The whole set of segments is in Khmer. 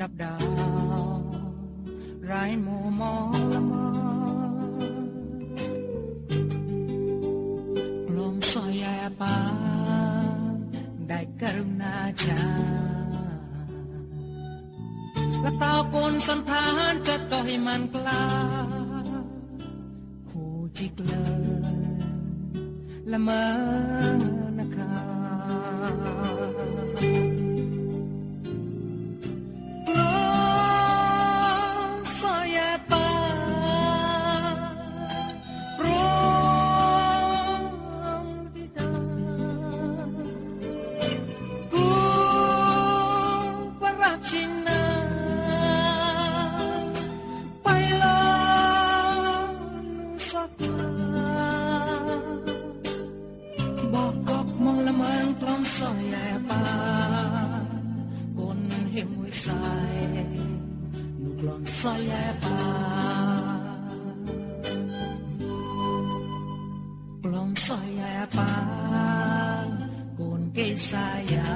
ดับดาวไรมัวมองละมกลมสอยแยปาได้กรุณาจาและตาคนสันทานจะต่อให้มันกล้าคู่จิกเลยละเมอนะคะ Plom saya pa kun ke saya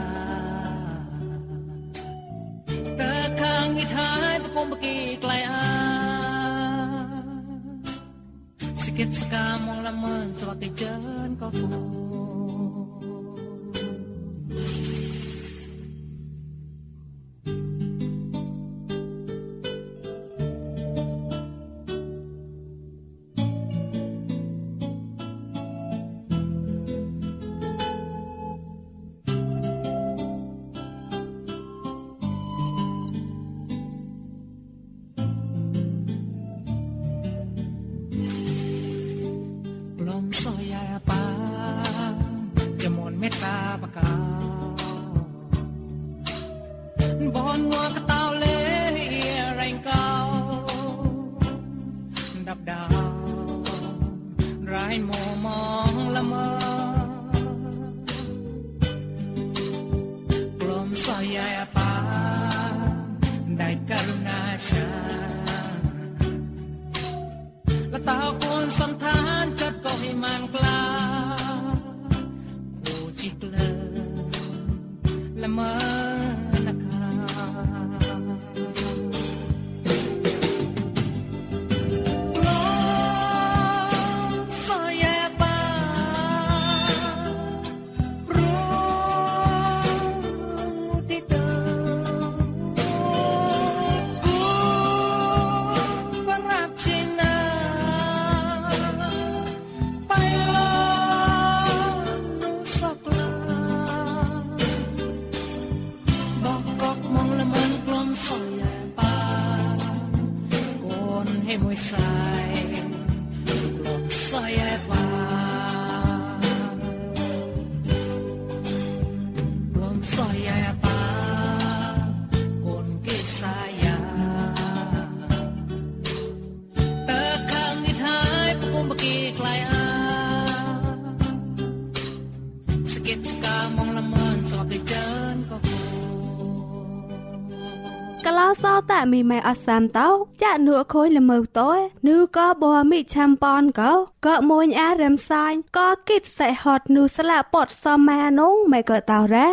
Ta kang it hai pa kom ki klai a Sikit saka mong lamon swa ke jan ko ko បនងួរកតោលេរែងកោដាប់ដាវរៃមមងល្មើក្លំសាយអាប៉ាได้กรุณาชาละตาคนสันทานจัดก็ให้มันกล้าผู้จิกเลอละเมอ មីម៉ែអសាមតោចាក់នួខុយល្មើតោនូក៏បមិឆាំប៉នកោក៏មួយអារំសាញ់ក៏គិតសែហត់នូស្លាពតសម៉ានងម៉ែក៏តោរ៉ា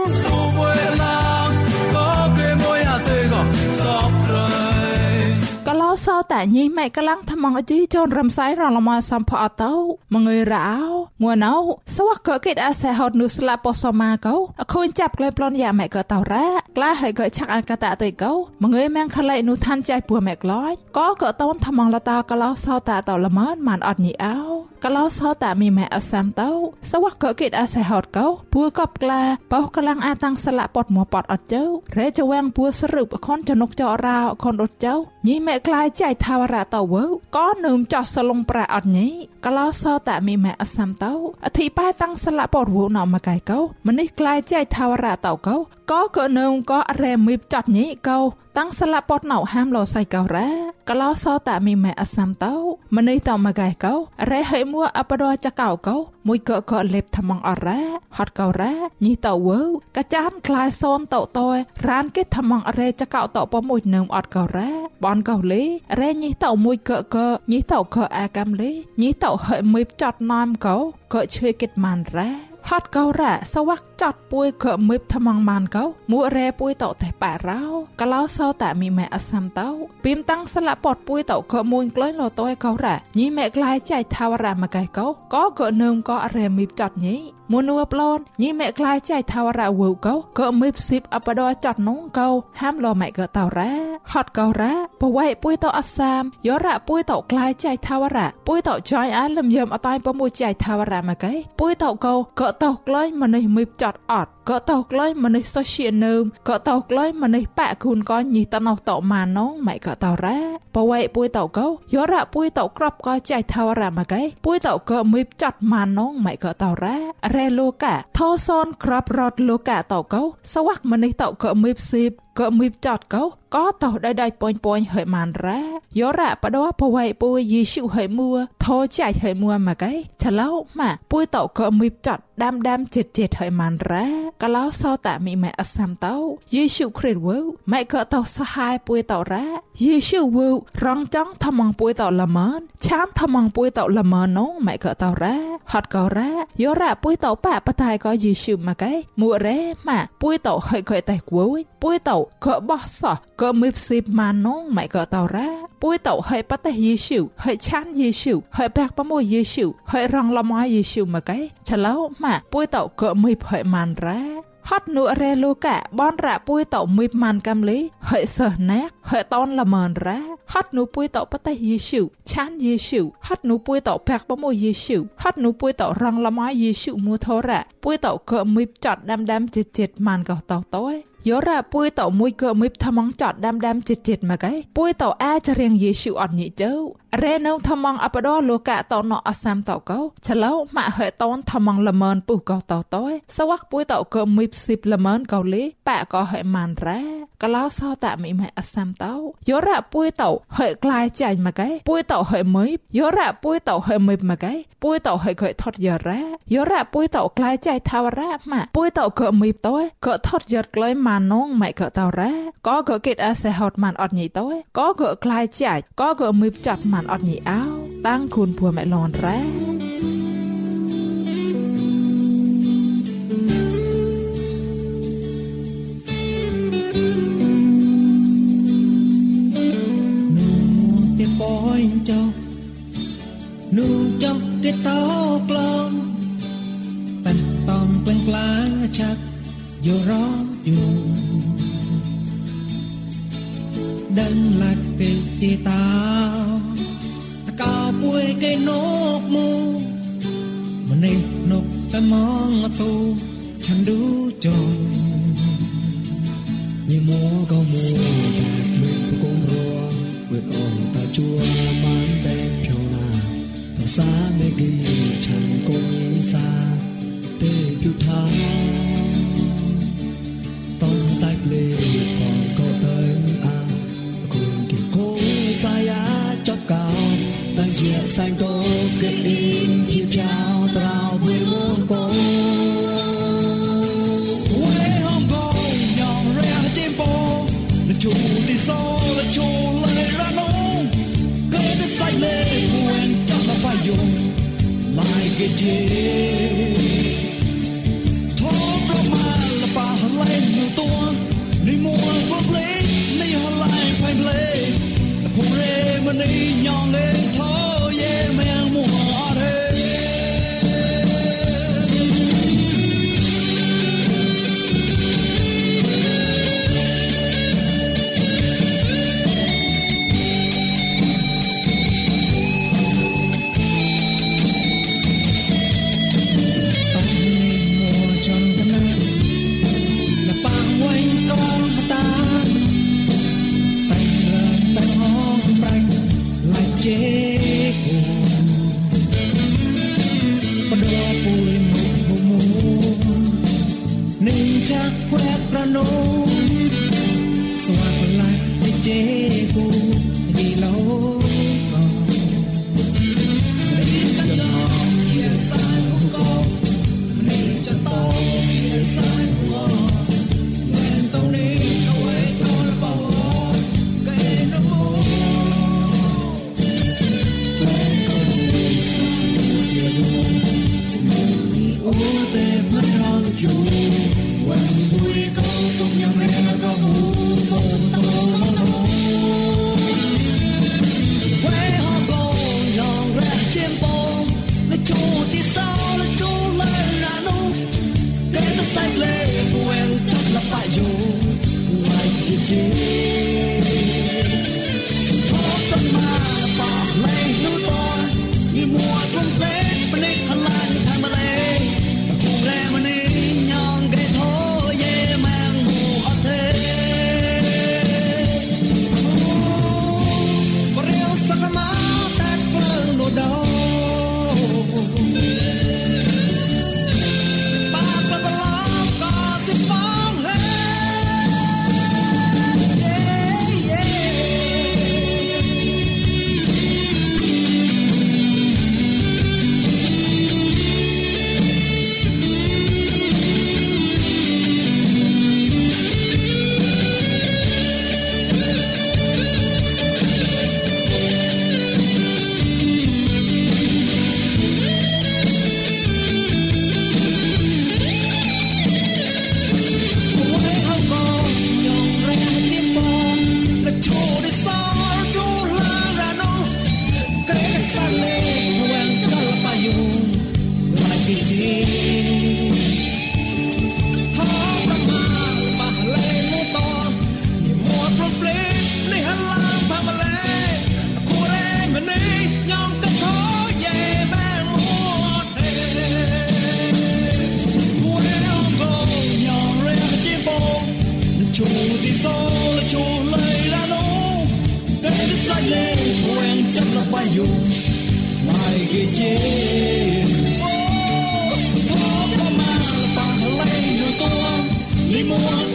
កលោសោតែញីម៉ែកលាំងថ្មងអជីចនរំសាយរលមសំផអតោមងើយរោងួនោសវកកេតអាសេហត់នុស្លាពសមាកោអខូនចាប់ក្លែប្លន់យ៉ាម៉ែកតោរ៉ាក្លាហើយកឆាក់អកតតេកោមងើយម៉ាំងខឡៃនុឋានចៃពួម៉ែក្លាយក៏កតូនថ្មងលតាកលោសោតាតោល្មនម៉ានអត់ញីអោកលោសោតាមីម៉ែអសាំតោសវកកេតអាសេហត់កោពួកបក្លាបោកលាំងអាតាំងស្លាពតមួពតអត់ជើរេចវាំងពួសរុបអខនចនុកចរោអខនអត់ជើញីម៉ែក្លាយចៃថាវរៈតោវើក៏នឹមចោះសលងប្រាអត់ញីកលោសោតាមីម៉ែអសាំតោអធិបាយតាំងស្លាពតវូណមកៃកោម្នេះក្លាយចៃថាវរៈតោកោក៏ក៏នឹមក៏រែមីបចាត់ញីកោ តាំងស្លាពតណៅហាមលោសៃកោរ៉ាកលោសោតាមីម៉ែអសាំតោម្នេះតមកៃកោរែហេមួអបដចកោកោមួយកក៏លេបថ្មងអរ៉ាហត់កោរ៉ាញីតោវើកាចានក្លាយសូនតោតយរានគេថ្មងអរ៉េចកោតោពមួយនឹមអត់កោរ៉ាបនកោលេរែញីតោមួយកកញីតោកអាកំលេញីតោហេមីបចាត់ណាមកោក៏ឈើគិតម៉ានរ៉ា ហត់កោរ៉ាសវាក់ចាត់ពួយក៏មឹបថ្មងម៉ានកោមួរ៉ែពួយតោតែប៉ារោកឡោសោតាមីម៉ែអសាំតោពីមតាំងស្លាពតពួយតោក៏មួយក្លែងលតយកោរ៉ាញីម៉ែក្លាយចៃថាវរ៉ាមកៃកោក៏ក៏នឹមក៏រ៉ែមីបចាត់ញី មួនួប្លន់ញីម៉ែក្លាយចៃថាវរ៉ាវូកោក៏មឹបស៊ីបអបដចាត់នងកោហាមលម៉ែក៏តោរ៉ាហត់កោរ៉ាបវៃពួយតោអសាមយោរ៉ាពួយតោក្លាយចៃថាវរ៉ាពួយតោចៃអាលឹមយមអតៃពមួយចៃថាវរ៉ាមកៃពួយតោកោក៏តោក្លែងម្នេះមឹបចាត់អត់ ក៏តោក្លែងម្នេះសូសៀនឹមក៏តោក្លែងម្នេះប៉ាគូនក៏ញីតណោតោម៉ានងម៉ែក៏តោរ៉ាបវៃពួយតោកោយោរ៉ាពួយតោក្របក៏ចៃថាវរ៉ាមកៃពួយតោក៏មឹបចាត់ម៉ានងម៉ែក៏តោរ៉ារ៉េលូកាថោសនក្របរត់លូកាតោកោសវាក់ម្នេះតោក៏មឹបស៊ីបក៏មឹបចាត់កោ ក៏តោដៃដៃប៉ុញប៉ុញហើយម៉ានរ៉ាយោរ៉ាបដោបវៃពួយយេស៊ូហើយមួថោចៃហើយមួមកៃឆឡោម៉ាពួយតោក៏មឹបចាត់ដាំដាំចិត្តចិត្តហើយម៉ានរ៉ាកឡោសោតាមីម៉ែអសាំតោយេស៊ូគ្រីស្ទវើម៉ែក៏តោសហាយពួយតោរ៉ាយេស៊ូវើរងចង់ថ្មងពួយតោល្មនឆានថ្មងពួយតោល្មននងម៉ែក៏តោរ៉ាហត់ក៏រ៉ាយោរ៉ាពួយតោប៉បតៃក៏យេស៊ូមកៃមួរ៉េម៉ាពួយតោហើយក៏តែគួយពួយតោក៏បោះសោះក៏មឹបស៊ីបម៉ាននងម៉ែក៏តោរ៉ាពួយតោហើយបតេយេស៊ូហើយឆានយេស៊ូហើយបាក់បមួយយេស៊ូហើយរងលមយេស៊ូមកៃឆឡោម៉ាពួយតោក៏មឹបហើយម៉ានរ៉ាហត់នួរ៉េលូកាបនរ៉ាពួយតោមឹបម៉ានកំលីហើយសះណាក់ហើយតនល្មនរ៉ាហត់នួពួយតោបតេយេស៊ូឆានយេស៊ូហត់នួពួយតោបាក់បមួយយេស៊ូហត់នួពួយតោរងលមយេស៊ូមួធរ៉ាពួយតោក៏មឹបចាត់ដាំដាំចិត្តចិត្តម៉ានកោតោតោ យោរ៉ាពួយតោមួយក៏មឹបថ្មងចាត់ដាំដាំចិត្តចិត្តមកឯពួយតោអាចរៀងយេស៊ូអត់ញីទៅរ៉េនៅថ្មងអបដោលោកាតោណោអសាំតោកោឆឡោម៉ាក់ហេតនថ្មងល្មនពុះកោតោតោសវ័កពួយតោក៏មឹបស៊ីបល្មនកោលីប៉ាក៏ហេម៉ានរ៉ា កឡោសោតាមីម៉ែអសាំតោយោរ៉ាពួយតោហេក្លាយចាញ់មកឯពួយតោហេមឹបយោរ៉ាពួយតោហេមឹបមកឯពួយតោហេខេថត់យោរ៉ាយោរ៉ាពួយតោក្លាយចាយថាវរ៉ាម៉ាពួយតោក៏មឹបតោក៏ថត់យោក្លែម៉ានងម៉ែក៏តោរ៉ាក៏ក៏គិតអាសេហត់ម៉ានអត់ញីតោក៏ក៏ក្លាយចាយក៏ក៏មឹបចាត់ម៉ានអត់ញីអោតាំងគូនពួរម៉ែលនរ៉ា chắc dù róm dù sai to ke in phi chao trao vui muôn cô Way home bo yong re ha tim bo the two the soul the two lay run on go the sai le when talk about you like a jay លែងមើលតួនេះមួនប្រប្លេនេះហឡៃផៃផ្លេកុំរេមនីញង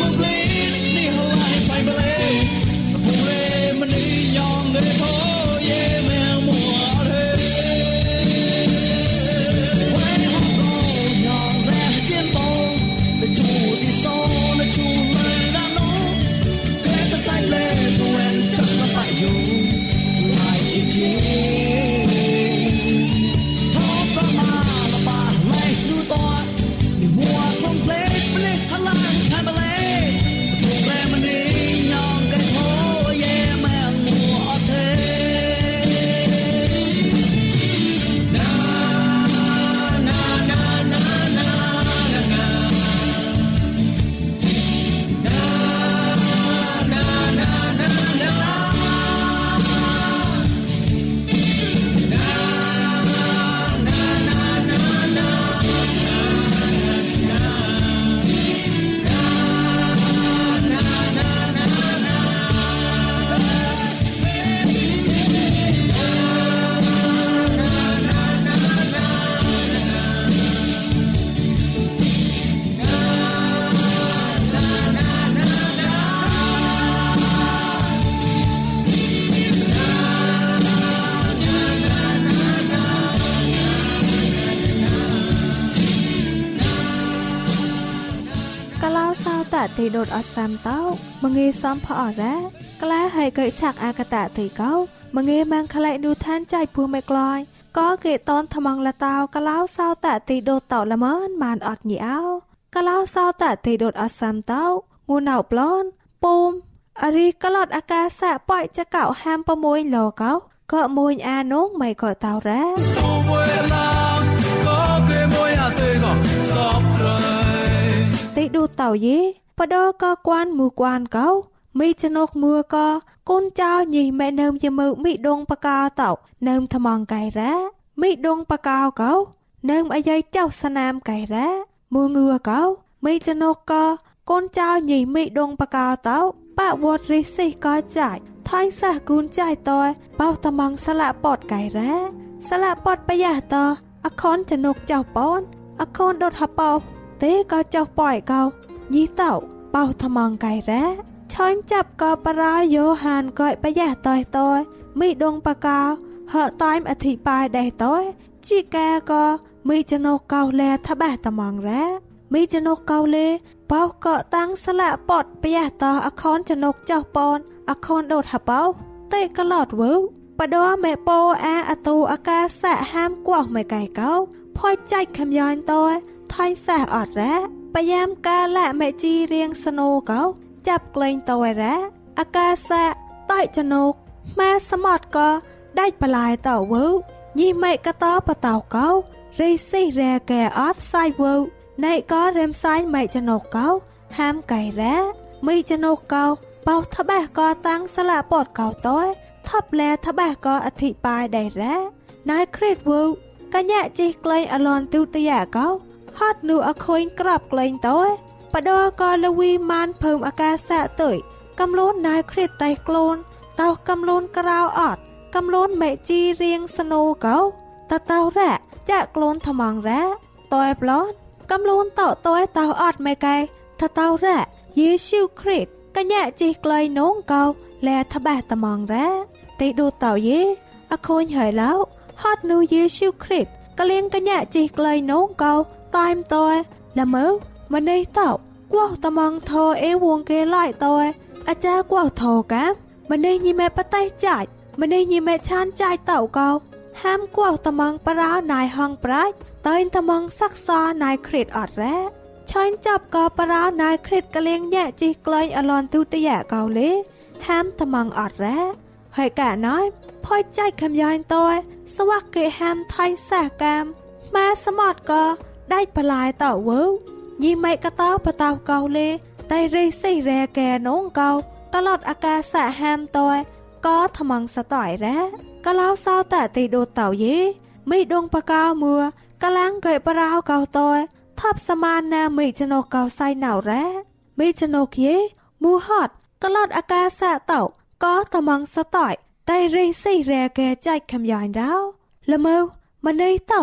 គុំលេនេះហើយបាយបលេគុំលេមនីយ៉ង តអសាមតោមងេសំផអរ៉ាក្លាហើយកែឆាក់អាកតាទីកោមងេម៉ាំងខ្លែនូឋានចៃភូមេក្លាយក៏គេតនថ្មងលតាវកឡៅសោតទីដូតតល្មនបានអត់ញីអោកឡៅសោតទីដូតអសាមតោងូណៅប្លន់ពុំអរីក្លត់អាកាសៈប៉ៃចកៅហាម6លោកោក៏មួយអានងមិនក៏តោរ៉ា Cô vui lòng có cái môi à tươi gọn sọp rơi ទីឌូតៅយេ បដកកួនមូកួនកោមីចណុកមួកកូនចៅញីម៉ែនឹមយមើមីដងបកោតោនឹមថ្មងកៃរ៉ាមីដងបកោកោនឹមអាយចៅសណាមកៃរ៉ាមួងឿកោមីចណុកកកូនចៅញីមីដងបកោតោប៉វត្តរិសិក៏ចាច់ថៃសះគូនចាយតើបោថ្មងស្លាពតកៃរ៉ាស្លាពតបយ៉ាតអខនចណុកចៅប៉នអខនដុតហបោទេក៏ចៅប៉យកោ ញីតោបោថ្មងកៃរ៉ាឆាញ់ចាប់ក៏បរាយោហានក៏បយ៉ាតើតើមីដងបកោហឺតាយអធិបាយដែរតើជីកាក៏មីចណុកកោលែថាបះថ្មងរ៉ាមីចណុកកោលេបោក៏តាំងស្លាពតបយ៉ាតអខនចណុកចៅប៉នអខនដុតហបោតេកឡតវើបដមេពោអាអតូអាកាសៈហាមកោះមកកៃកោផយចាច់ខំយ៉ាញ់តើថៃសះអត់រ៉ា បយ៉ាមកាលៈមេជីរៀងស្នូកោចាប់ក្លែងតើរ៉ាអាកាសៈតៃចណុកម៉ែសមុតក៏ដាច់បលាយតើវើញីម៉ែកតបតោកោរីស៊ីរ៉ែកែអត់សៃវើណៃក៏រឹមសាយម៉ែចណុកកោហាមកៃរ៉ាមីចណុកកោបោថាបះក៏តាំងស្លាពតកោតើថាប់លែថាបះក៏អធិបាយដែររ៉ាណៃគ្រីតវើកញ្ញាជីក្លែងអលនទូតយ៉ាកោ ហត់នូអខុញក្របក្លែងតើបដក៏លវីម៉ានភើមអាកាសៈទុយកំលូនណៃគ្រីតតៃក្លូនតោកំលូនក្រៅអត់កំលូនមេជីរៀងស្នូកោតតោរ៉ាចាក់ក្លូនថ្មងរ៉ាតើប្លន់កំលូនតោតើតោអត់មេកែតតោរ៉ាយេស៊ូគ្រីតកញ្ញាជីក្លែងនងកោលែថាបះថ្មងរ៉ាទីដូតោយេអខូនហើយឡោហត់នូយេស៊ូគ្រីតកលៀងកញ្ញាជីក្លែងនងកោ តាយមតើល្មើម្នេះតោគោះតំងធอអេវងគេឡៃតើអាចារ្យគោះធอកាម្នេះញីម៉ែបតៃចាច់ម្នេះញីម៉ែឆានចាច់តោកោហាមគោះតំងប្រោណៃហងប្រាច់តើតំងសាក់សណៃគ្រីតអត់រ៉ាឆាញ់ចាប់ក៏ប្រោណៃគ្រីតកលៀងញ៉ាជីក្លែងអលនទូតយ៉ាកោលេហាមតំងអត់រ៉ាហើយកាណយផយចៃខំយ៉ងតើស្វាក់គេហាមថៃសាកាមម៉ែសមត់ក៏ ដាច់បលាយតើវើញីម៉ែកតោបតោកោលេតៃរិសិរែកែនងកោតឡតអាកាសៈហាមតើក៏ថ្មងសតៃរ៉ាកឡោសោតទីដូតតៅយេមីដងបកោមួកលាំងកែប្រោកោតើថាប់សមានណាមីចណូកោសៃណៅរ៉ាមីចណូគៀមូហតកឡតអាកាសៈតោក៏ថ្មងសតៃតៃរិសិរែកែចៃខំយ៉ងរោល្មើម្នេះតោ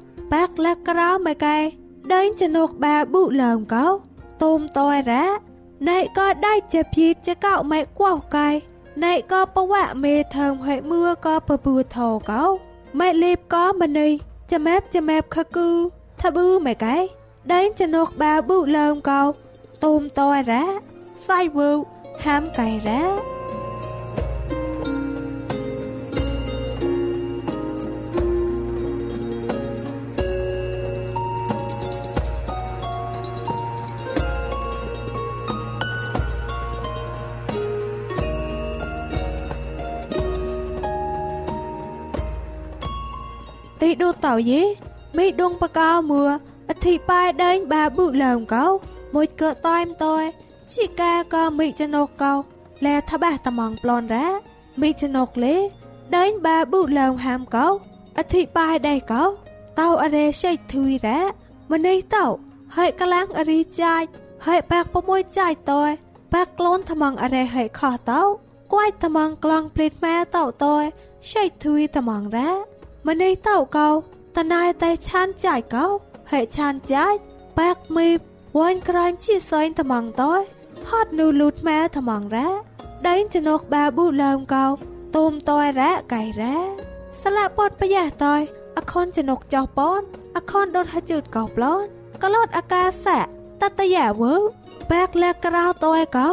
បាក់លះក្រៅមកកែដេញចនុកបាបុលើមកោទុំតយរ៉ាណៃក៏ដៃជាភីចកោម៉ែកួកៃណៃក៏បវៈមេថើមហេមឿក៏បប៊ូថោកោម៉ែលេបក៏ម្នេះចាំែបចាំែបខកូថាប៊ូម៉ែកែដេញចនុកបាបុលើមកោទុំតយរ៉ាសៃវូហាមកៃ រ៉ាទីដូតៅយេមីដងបកោមួអធិបាយដែងបាបុលើមកោមួយកើតាយមតយជីកាក៏មីចណុកកោលែថាបះតំងប្លនរ៉ាមីចណុកលេដែងបាបុលើមហាមកោអធិបាយដែរកោតៅអរេសៃធុយរ៉ាម្នេះតៅហើយកលាំងអរីចាច់ហើយបាក់6ចាច់តយបាក់ក្លូនថ្មងអរេហេខោតោគួយថ្មងក្លងព្លេតម៉ែតោតោឆៃទ្វីថ្មងរ៉ា ម្នេះតោកោតណៃតែឆានចាយកោហេឆានចាយបាក់មីវ៉ាញ់ក្រាញ់ជាសែងថ្មងតោហត់នូលូតម៉ែថ្មងរ៉ាដេញចណុកបាប៊ូលើមកោទុំតយរ៉ាកៃរ៉ាស្លាប់ពតប្រយះតយអខនចណុកចោប៉នអខនដុតហជឺតកោប្លន់កលត់អាកាសៈតតយ៉ាវើបែកលែកក្រៅតយកោ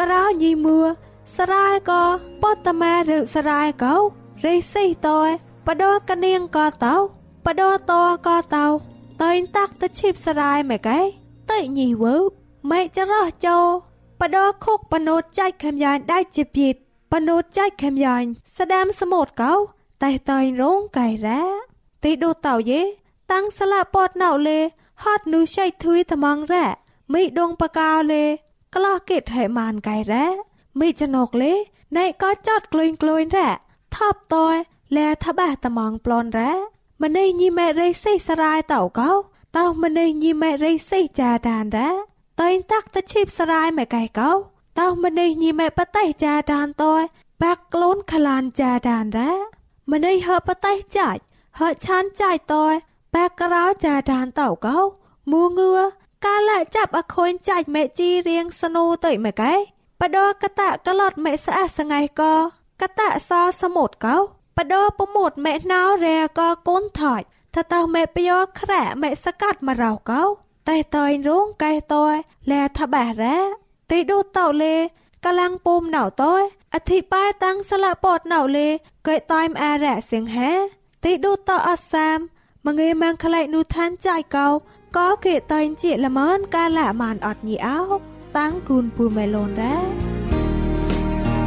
ក្រៅញីមួសរាយក៏ពតម៉ែឬសរាយកោរិសិតយ បដោកនាងក៏តោបដោតក៏តោតើញតាក់ទៅឈីបសរាយម៉ែកែតើញីវើម៉ែចរោះចោបដោខុកបណូតចាច់ខំយ៉ាងដៃជាពីតបណូតចាច់ខំយ៉ាងស្ដាមសមុតកោតែតើញរងកៃរ៉ាទីដូតោយេតាំងស្លាពតណៅលេហត់នូឆៃធុយថ្មងរ៉ាមីដងបកោលេក្លោះគិតហេម៉ានកៃរ៉ាមីចណុកលេណៃក៏ចតក្លុយក្លុយរ៉ាថប់តយ លែថាបះថ្មងប្លន់រ៉ាម្នេះញីម៉ែរៃសិសរាយតោកោតោម្នេះញីម៉ែរៃសិចាដានរ៉ាតើញតាក់ទៅឈីបសរាយម៉ែកៃកោតោម្នេះញីម៉ែបតៃចាដានតយបាក់ក្លូនខ្លានចាដានរ៉ាម្នេះហើបតៃចាច់ហើឆានចាយតយបាក់ក្រៅចាដានតោកោមូងឿកាលចាប់អខូនចាច់មេជីរៀងស្នូទៅម៉ែកែបដកតៈក្លត់មេស្អះសងៃកកតៈសសមុតកោ បដពមុតមេណៅរែកកូនថយថាតើមេពយោខ្រែមេសកាត់មករោកោតែតើរងកែតយលែថាបះរ៉ាទីដូតោលេកលាំងពុំណៅតយអធិបាយតាំងស្លាពតណៅលេកែតៃមអារ៉ាសៀងហេទីដូតោអសាមមងេម៉ាំងក្លែកនូឋានចាយកោក៏គេតែងជាល្មនកាលម៉ានអត់ញីអោតាំងគូនពូមេឡូនរ៉ា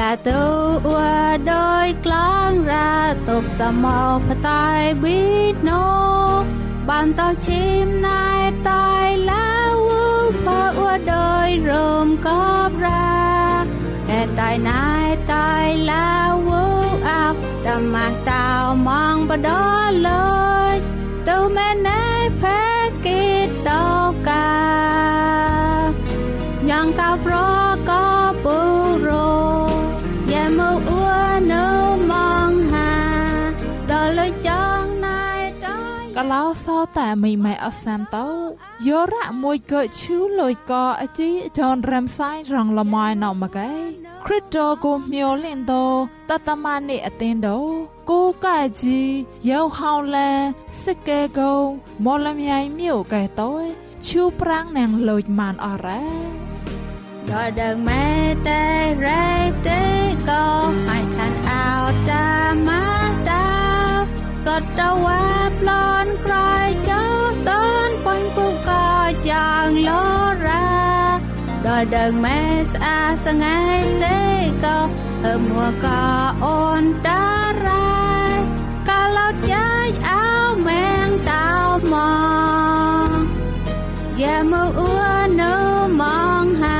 តែឡាទៅអ៊ូដោយក្លងរ៉ាតបសមោផ្តែប៊ីណូបានតោឈីមណៃតៃឡាវបើអ៊ូដោយរមកបរ៉ាអេតៃណៃតៃឡាវអាប់តម៉ាតោมองបដលើយទៅមែនណែផែគិតតោកាញ៉ាងកោប្រកោ សោតែមីម៉ែអសាមតោយោរៈមួយក៏ឈូលុយកអជីចនរំសាយរងលមៃណោមកែគ្រីតូកូមៀលិនដោតតម៉ានីអតិនដោគូកាជីយោហောင်းលែសិកេកោមលមៃមៀវកែតោឈូប្រាំងណាងលុយម៉ានអរ៉ាដល់ដើងម៉ែតែរ៉េទេក៏ឲ្យឋានអោតាម៉ា តាក៏តវ៉ាប្លន់ក្រោយចោតនបាញ់ពុកក៏យ៉ាងលរ៉ាដល់ដើងម៉ែស្អាសងៃទេក៏អើមួក៏អូនតារ៉ាកាលោចាយអោមែងតោមក យ៉ាមកអ៊ូណូมองหา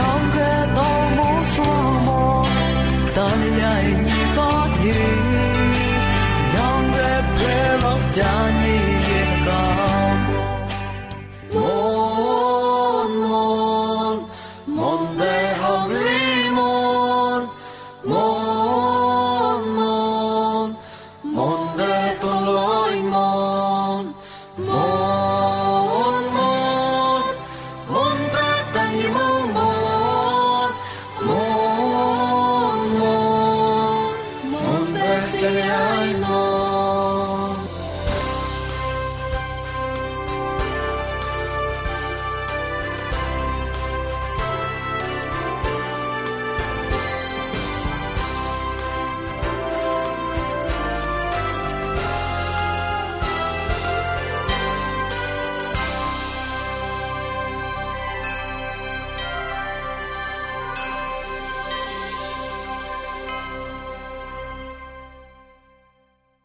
younger almost one more darling i got you younger prayer of dawn